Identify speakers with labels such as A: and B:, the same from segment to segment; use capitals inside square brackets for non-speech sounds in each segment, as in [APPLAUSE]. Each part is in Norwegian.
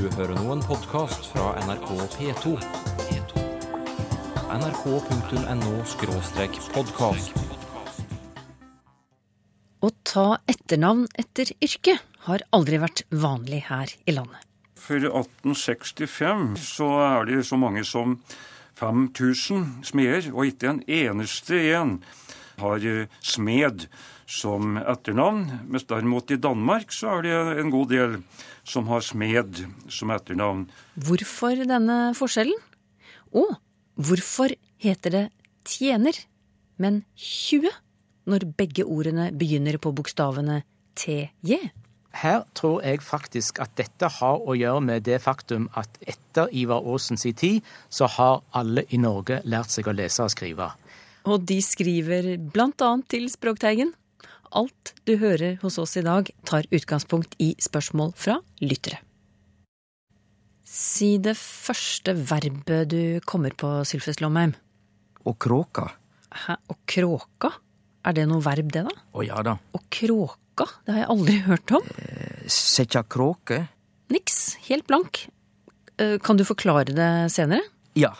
A: Du hører nå en podkast fra NRK P2. nrk.no-podkast.
B: Å ta etternavn etter yrke har aldri vært vanlig her i landet.
C: For 1865 så er det så mange som 5000 smeder, og ikke en eneste en har eh, smed som etternavn. Mens derimot i Danmark så er det en god del som har smed som etternavn.
B: Hvorfor denne forskjellen? Og hvorfor heter det tjener, men 20 når begge ordene begynner på bokstavene TJ?
D: Her tror jeg faktisk at dette har å gjøre med det faktum at etter Ivar Aasens tid, så har alle i Norge lært seg å lese og skrive.
B: Og de skriver annet til Språkteigen. Alt du hører hos oss i dag, tar utgangspunkt i spørsmål fra lyttere. Si det første verbet du kommer på, Sylfest Lomheim.
E: Å kråka.
B: Hæ, å kråka? Er det noe verb, det, da?
E: Å ja da.
B: Å kråka? Det har jeg aldri hørt om.
E: Setja kråke?
B: Niks. Helt blank. Eh, Kan du forklare det senere?
E: Ja.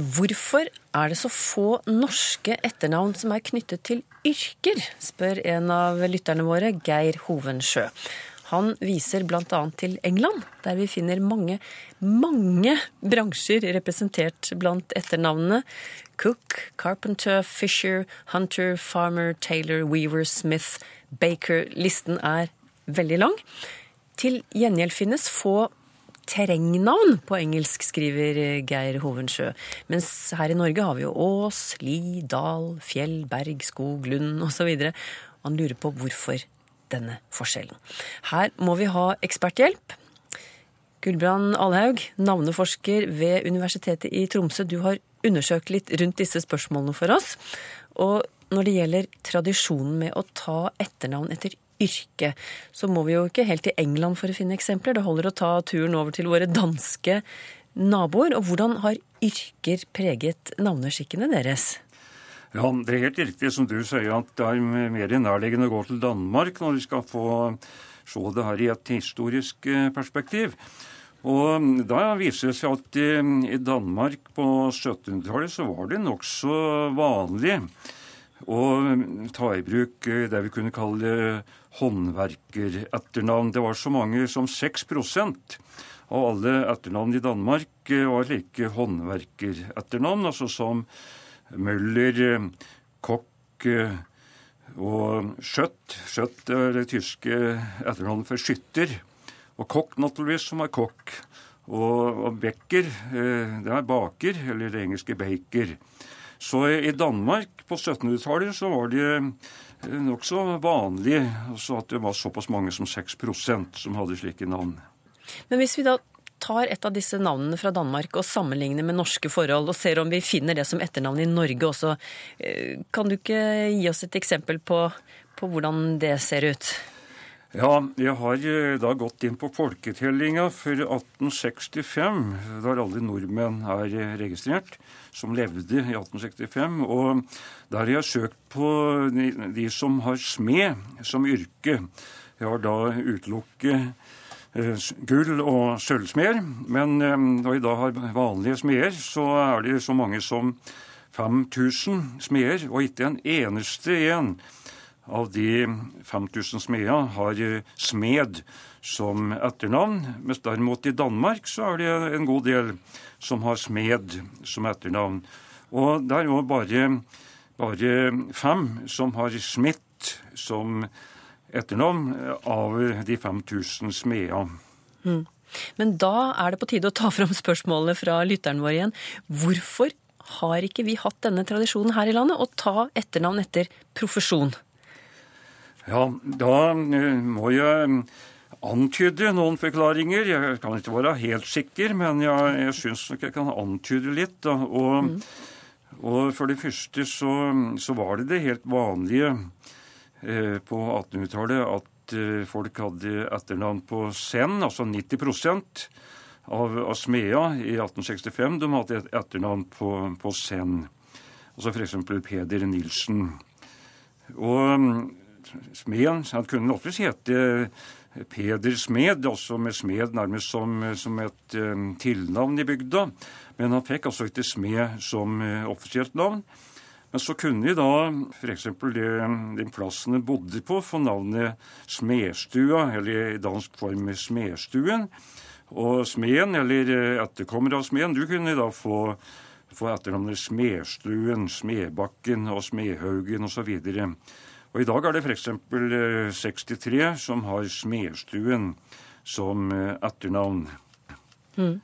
B: Hvorfor er det så få norske etternavn som er knyttet til yrker, spør en av lytterne våre, Geir Hovensjø. Han viser bl.a. til England, der vi finner mange, mange bransjer representert blant etternavnene. Cook, Carpenter, Fisher, Hunter, Farmer, Taylor, Weaver, Smith, Baker. Listen er veldig lang. Til gjengjeld finnes få terrengnavn på engelsk, skriver Geir Hovensjø. Mens her i Norge har vi jo Ås, li, dal, fjell, berg, skog, lund osv. Han lurer på hvorfor denne forskjellen. Her må vi ha eksperthjelp. Gulbrand Alhaug, navneforsker ved Universitetet i Tromsø. Du har undersøkt litt rundt disse spørsmålene for oss. Og når det gjelder tradisjonen med å ta etternavn etter yrke, så må vi jo ikke helt til England for å finne eksempler. Det holder å ta turen over til våre danske naboer. Og hvordan har yrker preget navneskikkene deres?
C: Ja, Det er helt riktig som du sier, at det er mer nærliggende å gå til Danmark når vi skal få se det her i et historisk eh, perspektiv. Og Da viser det seg at i, Danmark på 1700-tallet så var det nokså vanlig å ta i bruk eh, det vi kunne kalle håndverkeretternavn. Det var så mange som 6% av alle etternavn i Danmark eh, var like håndverkeretternavn, altså som Møller, Kokk og Skjøtt. Skjøtt er det tyske etternavnet for skytter. Og Kokk, naturligvis, som er kokk. Og, og Becker, det er baker, eller det engelske baker. Så i Danmark på 1700-tallet så var det nokså vanlig altså at det var såpass mange som 6% som hadde slike navn.
B: Men hvis vi da tar et av disse navnene fra Danmark og sammenligner med norske forhold, og ser om vi finner det som etternavn i Norge også, kan du ikke gi oss et eksempel på, på hvordan det ser ut?
C: Ja, jeg har da gått inn på folketellinga for 1865, der alle nordmenn er registrert, som levde i 1865. Og der har jeg søkt på de, som har smed som yrke. Jeg har da utelukket gull- og sølvsmeder. Men når vi da har vanlige smeder, så er det så mange som 5000 smeder, og ikke en eneste en av de 5000 smedene har smed som etternavn. Mens derimot i Danmark så er det en god del som har smed som etternavn. Og det er jo bare, bare fem som har smitt som etternavn av de 5000 smedene.
B: Mm. Men da er det på tide å ta fram spørsmålet fra lytteren vår igjen. Hvorfor har ikke vi hatt denne tradisjonen her i landet å ta etternavn etter profesjon?
C: Ja, da må jeg antyde noen forklaringer. Jeg kan ikke være helt sikker, men jeg, jeg syns nok jeg kan antyde litt. Da. Og, mm. og for det første så, så, var det det helt vanlige eh, på 1800-tallet at eh, folk hadde etternavn på Senn, altså 90 av, av smeda i 1865 de hadde et etternavn på, på Senn. Altså f.eks. Peder Nilsen. Og smeden han kunne ofte hete Peder Smed, altså med smed nærmest som, som et um, tilnavn i bygda. Men han fikk altså ikke smed som uh, offisielt navn. Men så kunne de da f.eks. den plassen de bodde på, få navnet Smedstua, eller i dansk form Smedstuen. Og smeden, eller etterkommer av smeden, du kunne da få, få etternavnet Smedstuen, Smedbakken og Smedhaugen osv. Og, og i dag er det f.eks. 63 som har Smedstuen som etternavn.
F: Mm.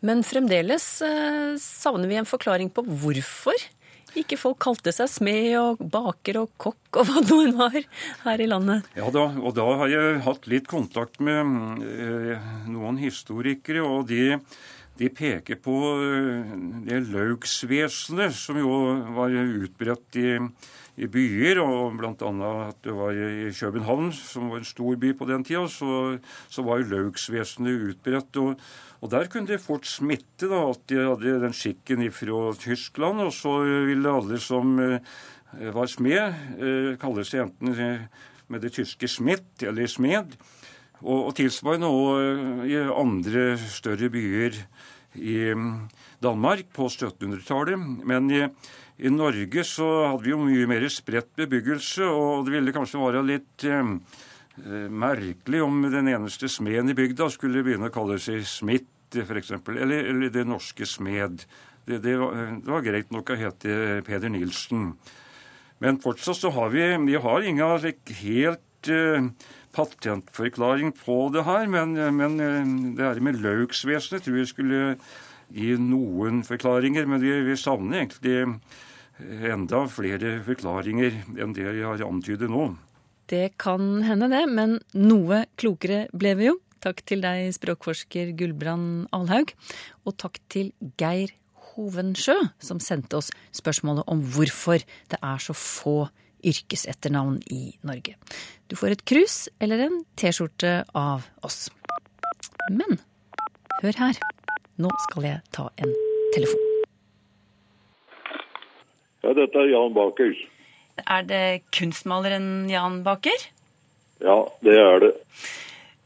F: Men fremdeles eh, savner vi en forklaring på hvorfor ikke folk kalte seg smed og baker og kokk og hva noen var her i landet.
C: Ja da, og da har jeg hatt litt kontakt med eh, noen historikere, og de, de peker på eh, det laugsvesenet som jo var utbredt i, i byer, og bl.a. at det var i København, som var en stor by på den tida, så, så var jo laugsvesenet utbredt. og og Der kunne det fort smitte da, at de hadde den skikken ifra Tyskland. Og så ville alle som eh, var smed, eh, kalle seg enten eh, med det tyske smitt eller Smed. Og, og tilsvarende òg i andre større byer i mm, Danmark på 1700-tallet. Men i, i, Norge så hadde vi jo mye mer spredt bebyggelse, og det ville kanskje være litt eh, merkelig om den eneste smeden i bygda skulle begynne å kalle seg Smith f.eks., eller, eller Det Norske Smed. Det, det, var, det, var, greit nok å hete Peder Nilsen. Men fortsatt så har vi Vi har ingen helt uh, patentforklaring på det her, men, men uh, det her med lauksvesenet tror jeg skulle gi noen forklaringer. Men vi, vi savner egentlig enda flere forklaringer enn det jeg har antydet nå.
F: Det kan hende, det, men noe klokere ble vi jo. Takk til deg, språkforsker Gulbrand Alhaug. Og takk til Geir Hovensjø, som sendte oss spørsmålet om hvorfor det er så få yrkesetternavn i Norge. Du får et krus eller en T-skjorte av oss. Men hør her. Nå skal jeg ta en telefon.
G: Ja, dette er Jan Baker.
F: Er det kunstmaleren Jan Baker?
G: Ja, det er det.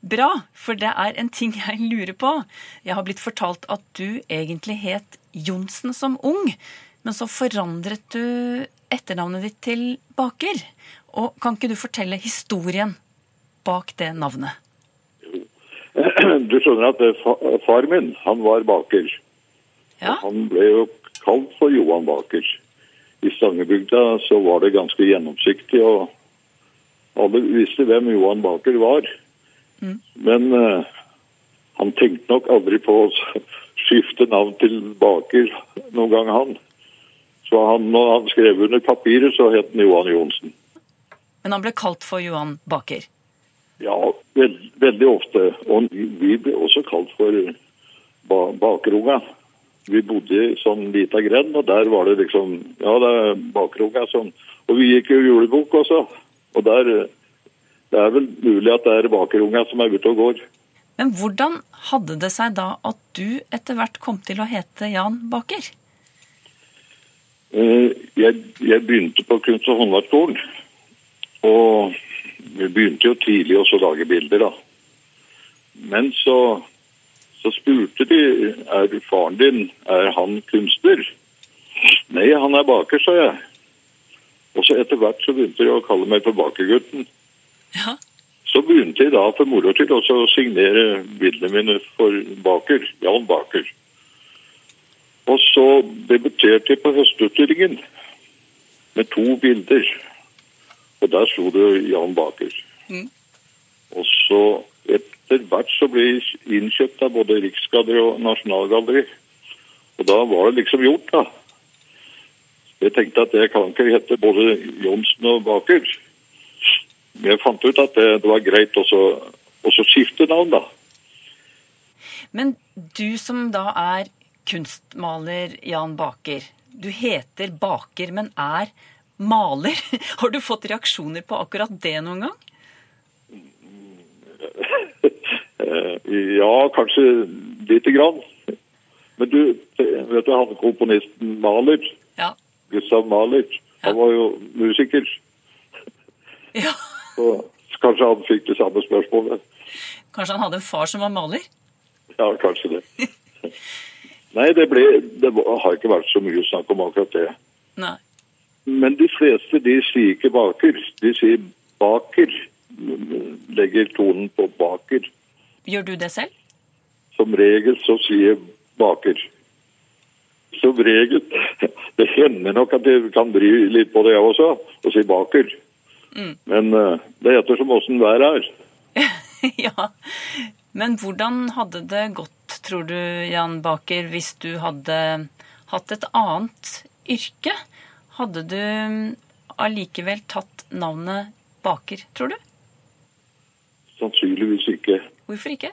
F: Bra, for det er en ting jeg lurer på. Jeg har blitt fortalt at du egentlig het Johnsen som ung, men så forandret du etternavnet ditt til Baker. Og kan ikke du fortelle historien bak det navnet?
G: Du skjønner at far min, han var baker.
F: Ja.
G: Han ble jo kalt for Johan Baker. I Stangebygda så var det ganske gjennomsiktig, og alle visste hvem Johan Baker var. Mm. Men uh, han tenkte nok aldri på å skifte navn til Baker noen gang, han. Så han, når han skrev under papiret, så het han Johan Johnsen.
F: Men han ble kalt for Johan Baker?
G: Ja, veld, veldig ofte. Og vi ble også kalt for ba, Bakerunga. Vi bodde i sånn lita grend, og der var det liksom Ja, det er Bakerunga sånn. Og vi gikk jo julebok også. Og der det er vel mulig at det er bakerunga som er ute og går.
F: Men hvordan hadde det seg da at du etter hvert kom til å hete Jan Baker?
G: Eh, jeg, jeg begynte på kunst- og håndverksskolen. Og vi begynte jo tidlig også å lage bilder, da. Men så, så spurte de er faren din er han kunstner. Nei, han er baker, sa jeg. Og så etter hvert så begynte de å kalle meg for Bakergutten.
F: Ja.
G: Så begynte jeg da for moro til å signere bildene mine for Baker, Jan Baker. Og så debuterte jeg på Høstutstillingen med to bilder. Og der sto det Jan Baker. Mm. Og så etter hvert så ble jeg innkjøpt av både Riksgalleri og Nasjonalgalleri. Og da var det liksom gjort, da. Jeg tenkte at jeg kan ikke hete både Johnsen og Baker Men jeg fant ut at det, det var greit å skifte navn, da.
F: Men du som da er kunstmaler Jan Baker. Du heter Baker, men er maler. [LAUGHS] Har du fått reaksjoner på akkurat det noen gang? [LAUGHS]
G: ja, kanskje lite grann. Men du, vet du han komponisten Maler?
F: Ja.
G: Gustav Maler. Han var jo musiker. [LAUGHS]
F: Ja.
G: Så kanskje han fikk det samme spørsmålet.
F: Kanskje han hadde en far som var maler?
G: Ja, kanskje det. Nei, det, ble, det har ikke vært så mye snakk om akkurat det.
F: Nei.
G: Men de fleste de sier ikke baker, de sier baker. Legger tonen på baker.
F: Gjør du det selv?
G: Som regel så sier jeg baker. Som regel. [LAUGHS] Det hender nok at jeg kan bry litt på det jeg også, og si baker. Men eh, det heter som åssen været er. [LAUGHS]
F: ja. Men hvordan hadde det gått, tror du, Jan Baker, hvis du hadde hatt et annet yrke? Hadde du allikevel tatt navnet Baker, tror du?
G: Sannsynligvis ikke.
F: Hvorfor ikke?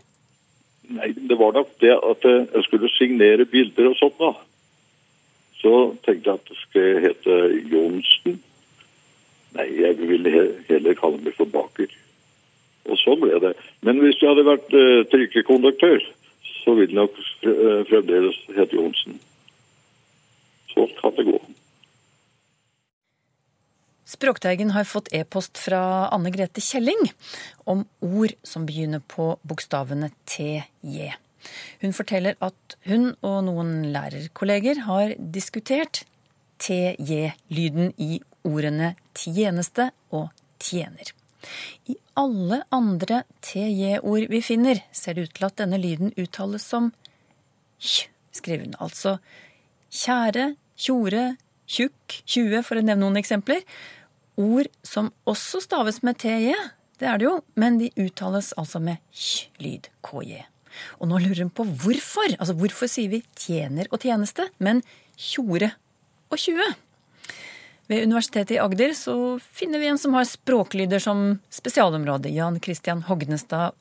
G: Nei, det var nok det at eh, jeg skulle signere bilder og sånt da. Så tenkte jeg at det skulle hete Johnsen. Nei, jeg ville heller kalle meg for Baker. Og sånn ble det. Men hvis jeg hadde vært uh, trykkekonduktør, så vil det nok fremdeles hete Johnsen. Så kan det gå.
F: Språkteigen har fått e-post fra Anne Grete Kjelling om ord som begynner på bokstavene TJ. Hun forteller at hun og noen lærerkolleger har diskutert TJ-lyden i ordene tjeneste og tjener. I alle andre TJ-ord vi finner, ser det ut til at denne lyden uttales som kj, skriver hun. Altså kjære, tjore, tjukk, tjue, for å nevne noen eksempler. Ord som også staves med TJ, det er det jo, men de uttales altså med kj-lyd, KJ. Og nå lurer hun på hvorfor. Altså hvorfor sier vi tjener og tjeneste, men tjore og tjue? Ved Universitetet i Agder så finner vi en som har språklyder som spesialområde. Jan Christian Hognestad,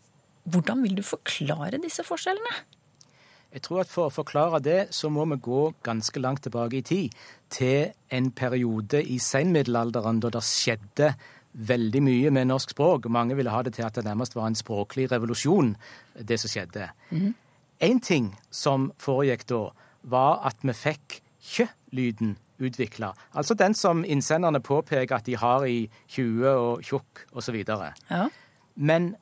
F: hvordan vil du forklare disse forskjellene?
D: Jeg tror at For å forklare det, så må vi gå ganske langt tilbake i tid. Til en periode i senmiddelalderen da det skjedde veldig mye med norsk språk. Mange ville ha det til at det nærmest var en språklig revolusjon, det som skjedde. Én mm. ting som foregikk da, var at vi fikk kjø-lyden utvikla. Altså den som innsenderne påpeker at de har i 20 og tjukk osv.
F: Ja.
D: Men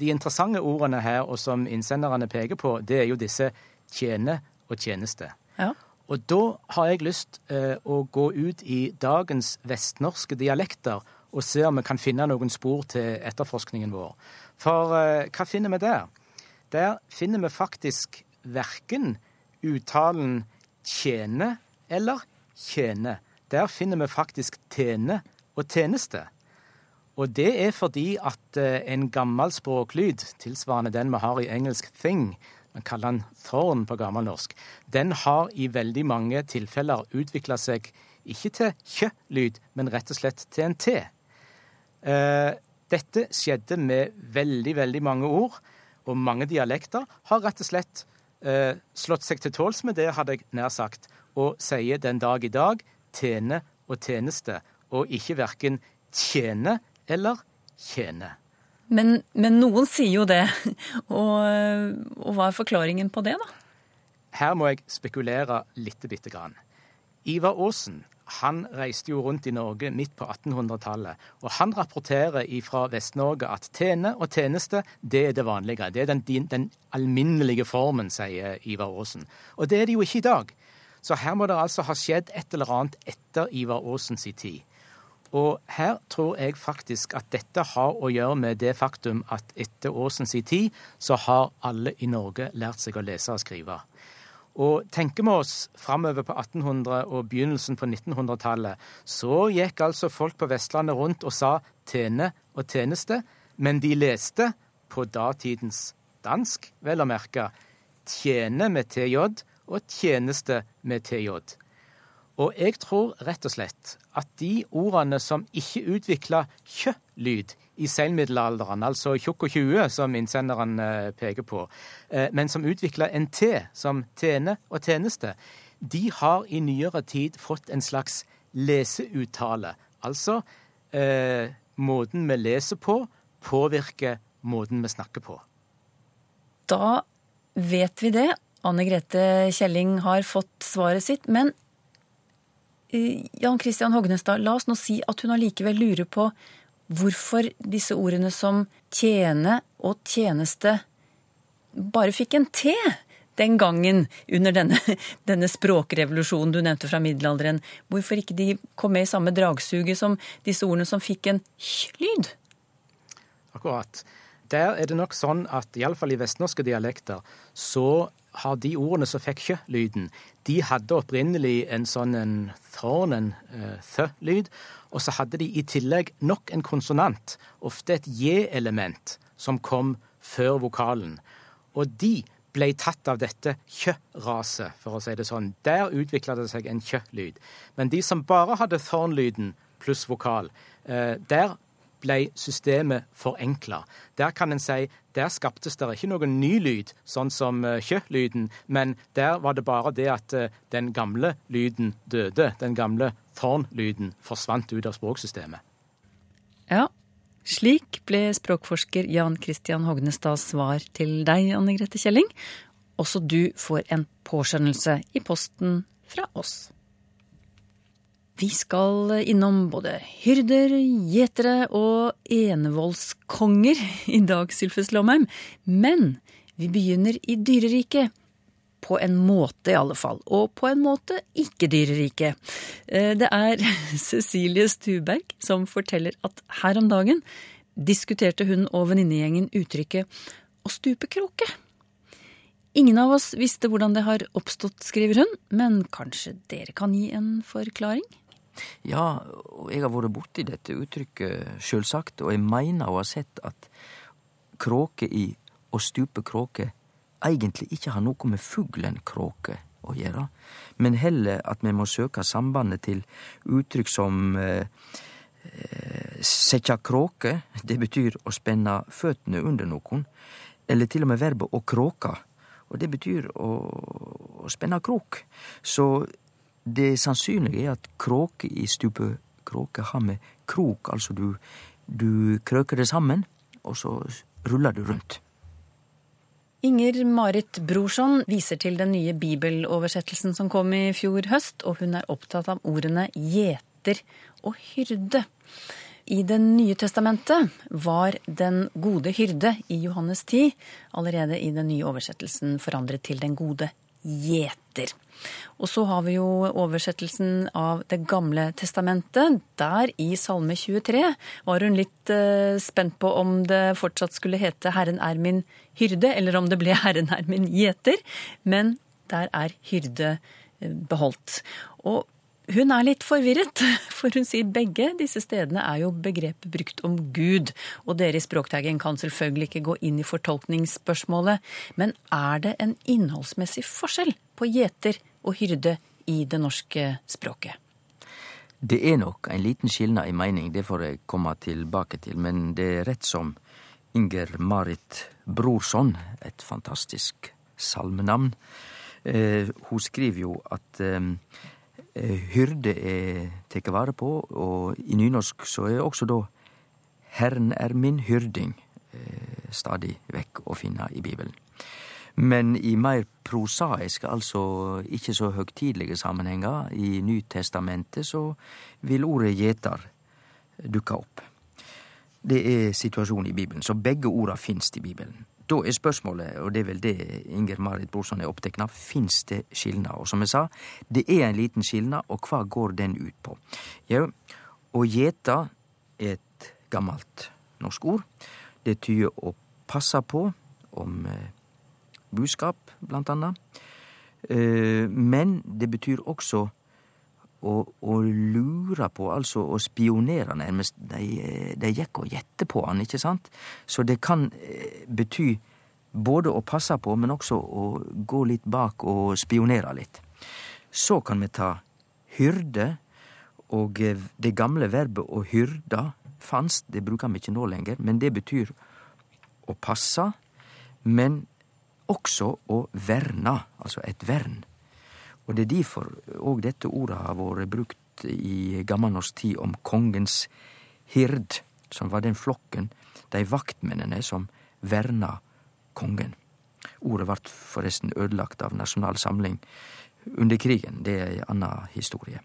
D: de interessante ordene her, og som innsenderne peker på, det er jo disse tjene og tjeneste.
F: Ja.
D: Og da har jeg lyst eh, å gå ut i dagens vestnorske dialekter og se om vi kan finne noen spor til etterforskningen vår. For eh, hva finner vi der? Der finner vi faktisk verken uttalen tjene eller tjene. Der finner vi faktisk tjene og tjeneste. Og det er fordi at eh, en gammel språklyd, tilsvarende den vi har i engelsk thing, man kaller den thorn på gammelnorsk, den har i veldig mange tilfeller utvikla seg ikke til kjø-lyd, men rett og slett til en t. Eh, dette skjedde med veldig, veldig mange ord, og mange dialekter har rett og slett eh, slått seg til tåls med det, hadde jeg nær sagt, og sier den dag i dag tjene og tjeneste, og ikke verken tjene eller tjene.
F: Men, men, noen sier jo det. [LAUGHS] Og, og, hva er forklaringen på det, da?
D: Her må jeg spekulere lite bitte grann. Ivar Aasen han reiste jo rundt i Norge midt på 1800-tallet. Og han rapporterer fra Vest-Norge at tjene og tjeneste, det er det vanlige. Det er den, den alminnelige formen, sier Ivar Aasen. Og det er det jo ikke i dag. Så her må det altså ha skjedd et eller annet etter Ivar Aasens tid. Og her tror jeg faktisk at dette har å gjøre med det faktum at etter Aasens tid så har alle i Norge lært seg å lese og skrive. Og tenker vi oss framover på 1800- og begynnelsen på 1900-tallet, så gikk altså folk på Vestlandet rundt og sa tjene og tjeneste, men de leste på datidens dansk, vel å merke, tjene med TJ og tjeneste med TJ. Og jeg tror rett og slett at de ordene som ikke utvikla kjø-lyd i seinmiddelalderen, altså tjukk og tjue, som innsenderen eh, peker på, eh, men som utvikla en T, som tjene og tjeneste, de har i nyere tid fått en slags leseuttale. Altså eh, måten vi leser på, påvirker måten vi snakker på.
F: Da vet vi det, Anne Grete Kjelling har fått svaret sitt. Men eh, Jan Christian Hognestad, la oss nå si at hun allikevel lurer på hvorfor disse ordene som tjene og tjeneste bare fikk en T den gangen under denne, [LAUGHS] denne språkrevolusjonen du nevnte fra middelalderen. Hvorfor ikke de kom med i samme dragsuget som disse ordene som fikk en hy-lyd?
D: Akkurat. Der er det nok sånn at iallfall i vestnorske dialekter så har de ordene som fikk kjø-lyden, de hadde opprinnelig en sånn en thorn, en uh, th-lyd, og så hadde de i tillegg nok en konsonant, ofte et j-element, som kom før vokalen. Og de ble tatt av dette kjø-raset, for å si det sånn. Der utvikla det seg en kjø-lyd. Men de som bare hadde thorn-lyden pluss vokal, uh, der ble systemet forenkla. Der kan en si der skaptes det ikke noen ny lyd, sånn som kjø-lyden, men der var det bare det at den gamle lyden døde. Den gamle thorn-lyden forsvant ut av språksystemet.
F: Ja, slik ble språkforsker Jan Christian Hognestads svar til deg, Anne Grete Kjelling. Også du får en påskjønnelse i posten fra oss. Vi skal innom både hyrder, gjetere og enevoldskonger i dag, Sylfus Lomheim. Men vi begynner i dyreriket. På en måte, i alle fall. Og på en måte ikke dyreriket. Det er [LAUGHS] Cecilie Stuberg som forteller at her om dagen diskuterte hun og venninnegjengen uttrykket 'å stupe kråke'. Ingen av oss visste hvordan det har oppstått, skriver hun, men kanskje dere kan gi en forklaring?
E: Ja, og jeg har vært borti dette uttrykket, sjølsagt, og jeg mener å ha sett at kråke i å stupe kråke egentlig ikke har noe med fuglen kråke å gjøre, men heller at vi må søke sambandet til uttrykk som eh, setja kråke, det betyr å spenne føttene under noen, eller til og med verbet å kråka, og det betyr å, å spenne krok. Så det sannsynlige er at kråke i stupet kråke har med krok, altså du, du krøker det sammen, og så ruller du rundt.
F: Inger Marit Brorson viser til den nye bibeloversettelsen som kom i fjor høst, og hun er opptatt av ordene gjeter og hyrde. I Det nye testamentet var Den gode hyrde i Johannes 10 allerede i den nye oversettelsen forandret til Den gode gjeter. Og så har vi jo oversettelsen av Det gamle testamentet. Der i Salme 23 var hun litt uh, spent på om det fortsatt skulle hete 'Herren er min hyrde', eller om det ble [LAUGHS] 'Herren er min gjeter'. Men der er hyrde beholdt. Og hun er litt forvirret, [LAUGHS] for hun sier begge disse stedene er jo begrepet brukt om Gud, og dere i Språkteigen kan selvfølgelig ikke gå inn i fortolkningsspørsmålet, men er det en innholdsmessig forskjell på gjeter og hyrde i det norske språket?
E: Det er nok en liten skilnad i mening, det får jeg komme tilbake til, men det er rett som Inger Marit Brorson, et fantastisk salmenavn, eh, hun skriver jo at eh, hyrde er tatt vare på, og i nynorsk så er også da Herren er min hyrding eh, stadig vekk å finne i Bibelen. Men i mer prosaiske, altså ikke så høgtidelige sammenhenger, i Nytestamentet, så vil ordet gjeter dukke opp. Det er situasjonen i Bibelen, så begge orda finst i Bibelen. Da er spørsmålet, og det er vel det Inger Marit Brorson er opptatt av, fins det skilnad? Og som jeg sa, det er en liten skilnad, og hva går den ut på? Jau, å gjete er et gammelt norsk ord. Det tyder å passe på om eh, buskap, blant annet. Eh, men det betyr også å, å lure på, altså å spionere nærmest. De, de gikk og gjette på han, ikke sant? Så det kan eh, bety både å passe på, men også å gå litt bak og spionere litt. Så kan vi ta hyrde, og eh, det gamle verbet å hyrde fanst, det bruker vi ikke nå lenger, men det betyr å passe, men også å verna, altså et vern. Og det er difor òg dette ordet har vore brukt i gammalnorsk tid om kongens hird, som var den flokken, de vaktmennene som verna kongen. Ordet vart forresten ødelagt av Nasjonal Samling under krigen. Det er ei anna historie.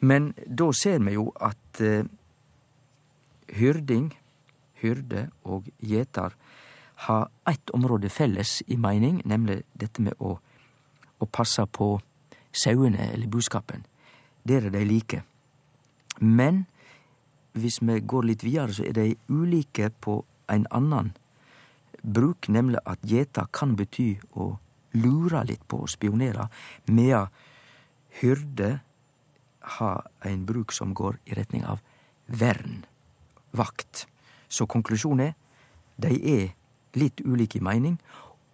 E: Men da ser vi jo at eh, hyrding, hyrde og gjeter har eitt område felles i meining, nemlig dette med å, å passe på sauene eller buskapen. Der er de like. Men hvis vi går litt videre, så er dei ulike på en annen bruk, nemlig at gjeta kan bety å lure litt på, å spionere, medan hyrde har ein bruk som går i retning av vern, vakt. Så konklusjonen er de er litt ulike i mening,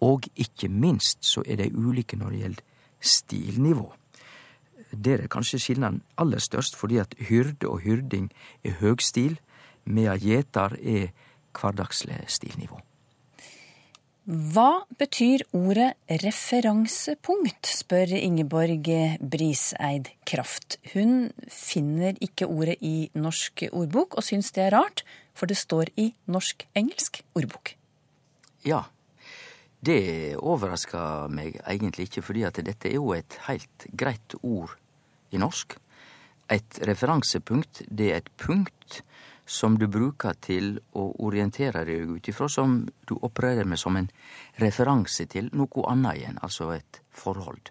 E: og ikke minst så er de ulike når det gjelder stilnivå. Der er kanskje skilnaden aller størst, fordi at hyrde og hyrding er høgstil, medan gjetar er hverdagslig stilnivå.
F: Hva betyr ordet referansepunkt, spør Ingeborg Briseid Kraft. Hun finner ikke ordet i norsk ordbok, og syns det er rart, for det står i norsk-engelsk ordbok.
E: Ja, det overrasker meg egentlig ikke, fordi at dette er jo et helt greit ord i norsk. Et referansepunkt, det er et punkt som du bruker til å orientere deg ut ifra, som du opererer med som en referanse til noe annet igjen, altså et forhold.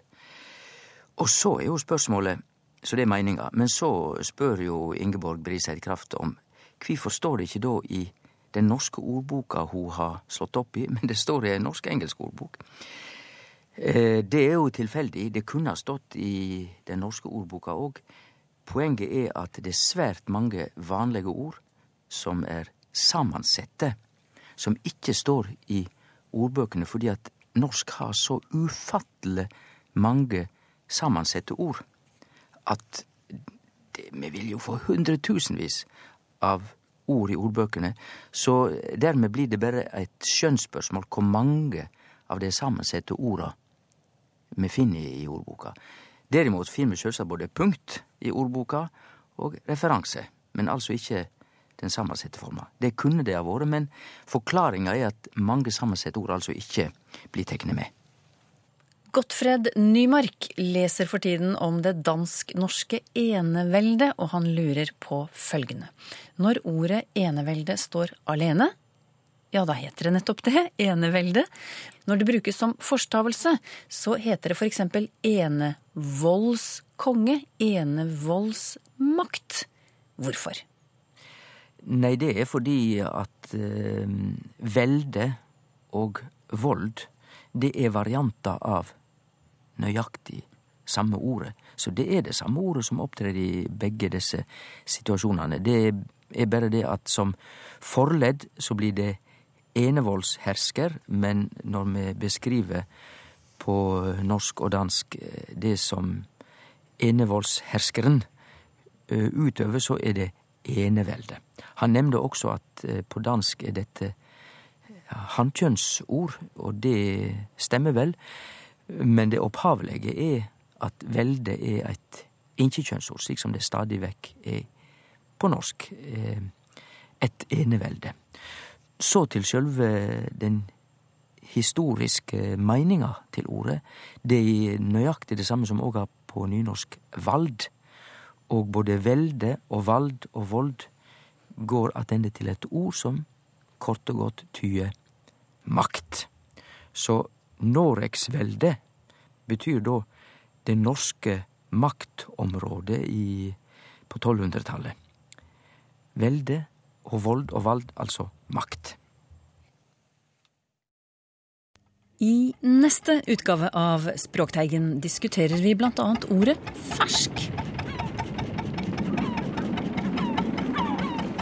E: Og så er jo spørsmålet, så det er meininga, men så spør jo Ingeborg Briseid Kraft om kvifor står det ikke da i den norske ordboka hun har slått opp i, [LAUGHS] men det står i en norsk-engelsk ordbok. Eh, det er jo tilfeldig, det kunne ha stått i den norske ordboka òg. Poenget er at det er svært mange vanlige ord som er sammensette, som ikke står i ordbøkene fordi at norsk har så ufattelig mange sammensette ord at det, vi vil jo få hundretusenvis av ord i ordbøkene, så dermed blir det bare et skjønnsspørsmål hvor mange av de sammensette orda vi finner i ordboka. Derimot finner vi sjølvsagt både punkt i ordboka og referanse, men altså ikke den sammensette forma. Det kunne det ha vore, men forklaringa er at mange sammensette ord altså ikke blir tekne med.
F: Gottfred Nymark leser for tiden om det dansk-norske eneveldet, og han lurer på følgende. Når ordet enevelde står alene, ja, da heter det nettopp det, [LAUGHS] enevelde. Når det brukes som forstavelse, så heter det eksempel enevoldskonge, enevoldsmakt. Hvorfor?
E: Nei, det er fordi at eh, velde og vold, det er varianter av nøyaktig samme ordet. Så det er det samme ordet som opptrer i begge disse situasjonene. Det er bare det at som forledd så blir det enevoldshersker, men når vi beskriver på norsk og dansk eh, det som enevoldsherskeren eh, utøver, så er det enevelde. Han nevnte også at eh, på dansk er dette hannkjønnsord, og det stemmer vel, men det opphavlege er at velde er et inkjekjønnsord, slik som det stadig vekk er på norsk. Eh, et enevelde. Så til sjølve den historiske meininga til ordet. Det er nøyaktig det samme som òg har på nynorsk vald. Og både velde og vald og vold går attende til et ord som kort og godt tyder makt. Så Noregsveldet betyr da det norske maktområdet i, på 1200-tallet. Velde og vold og vald, altså makt.
F: I neste utgave av Språkteigen diskuterer vi annet ordet fersk.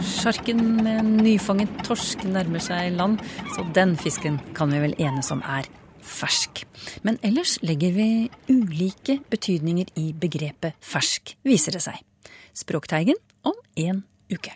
F: Sjarken med nyfanget torsk nærmer seg land, så den fisken kan vi vel enes om er fersk. Men ellers legger vi ulike betydninger i begrepet fersk, viser det seg. Språkteigen om en uke.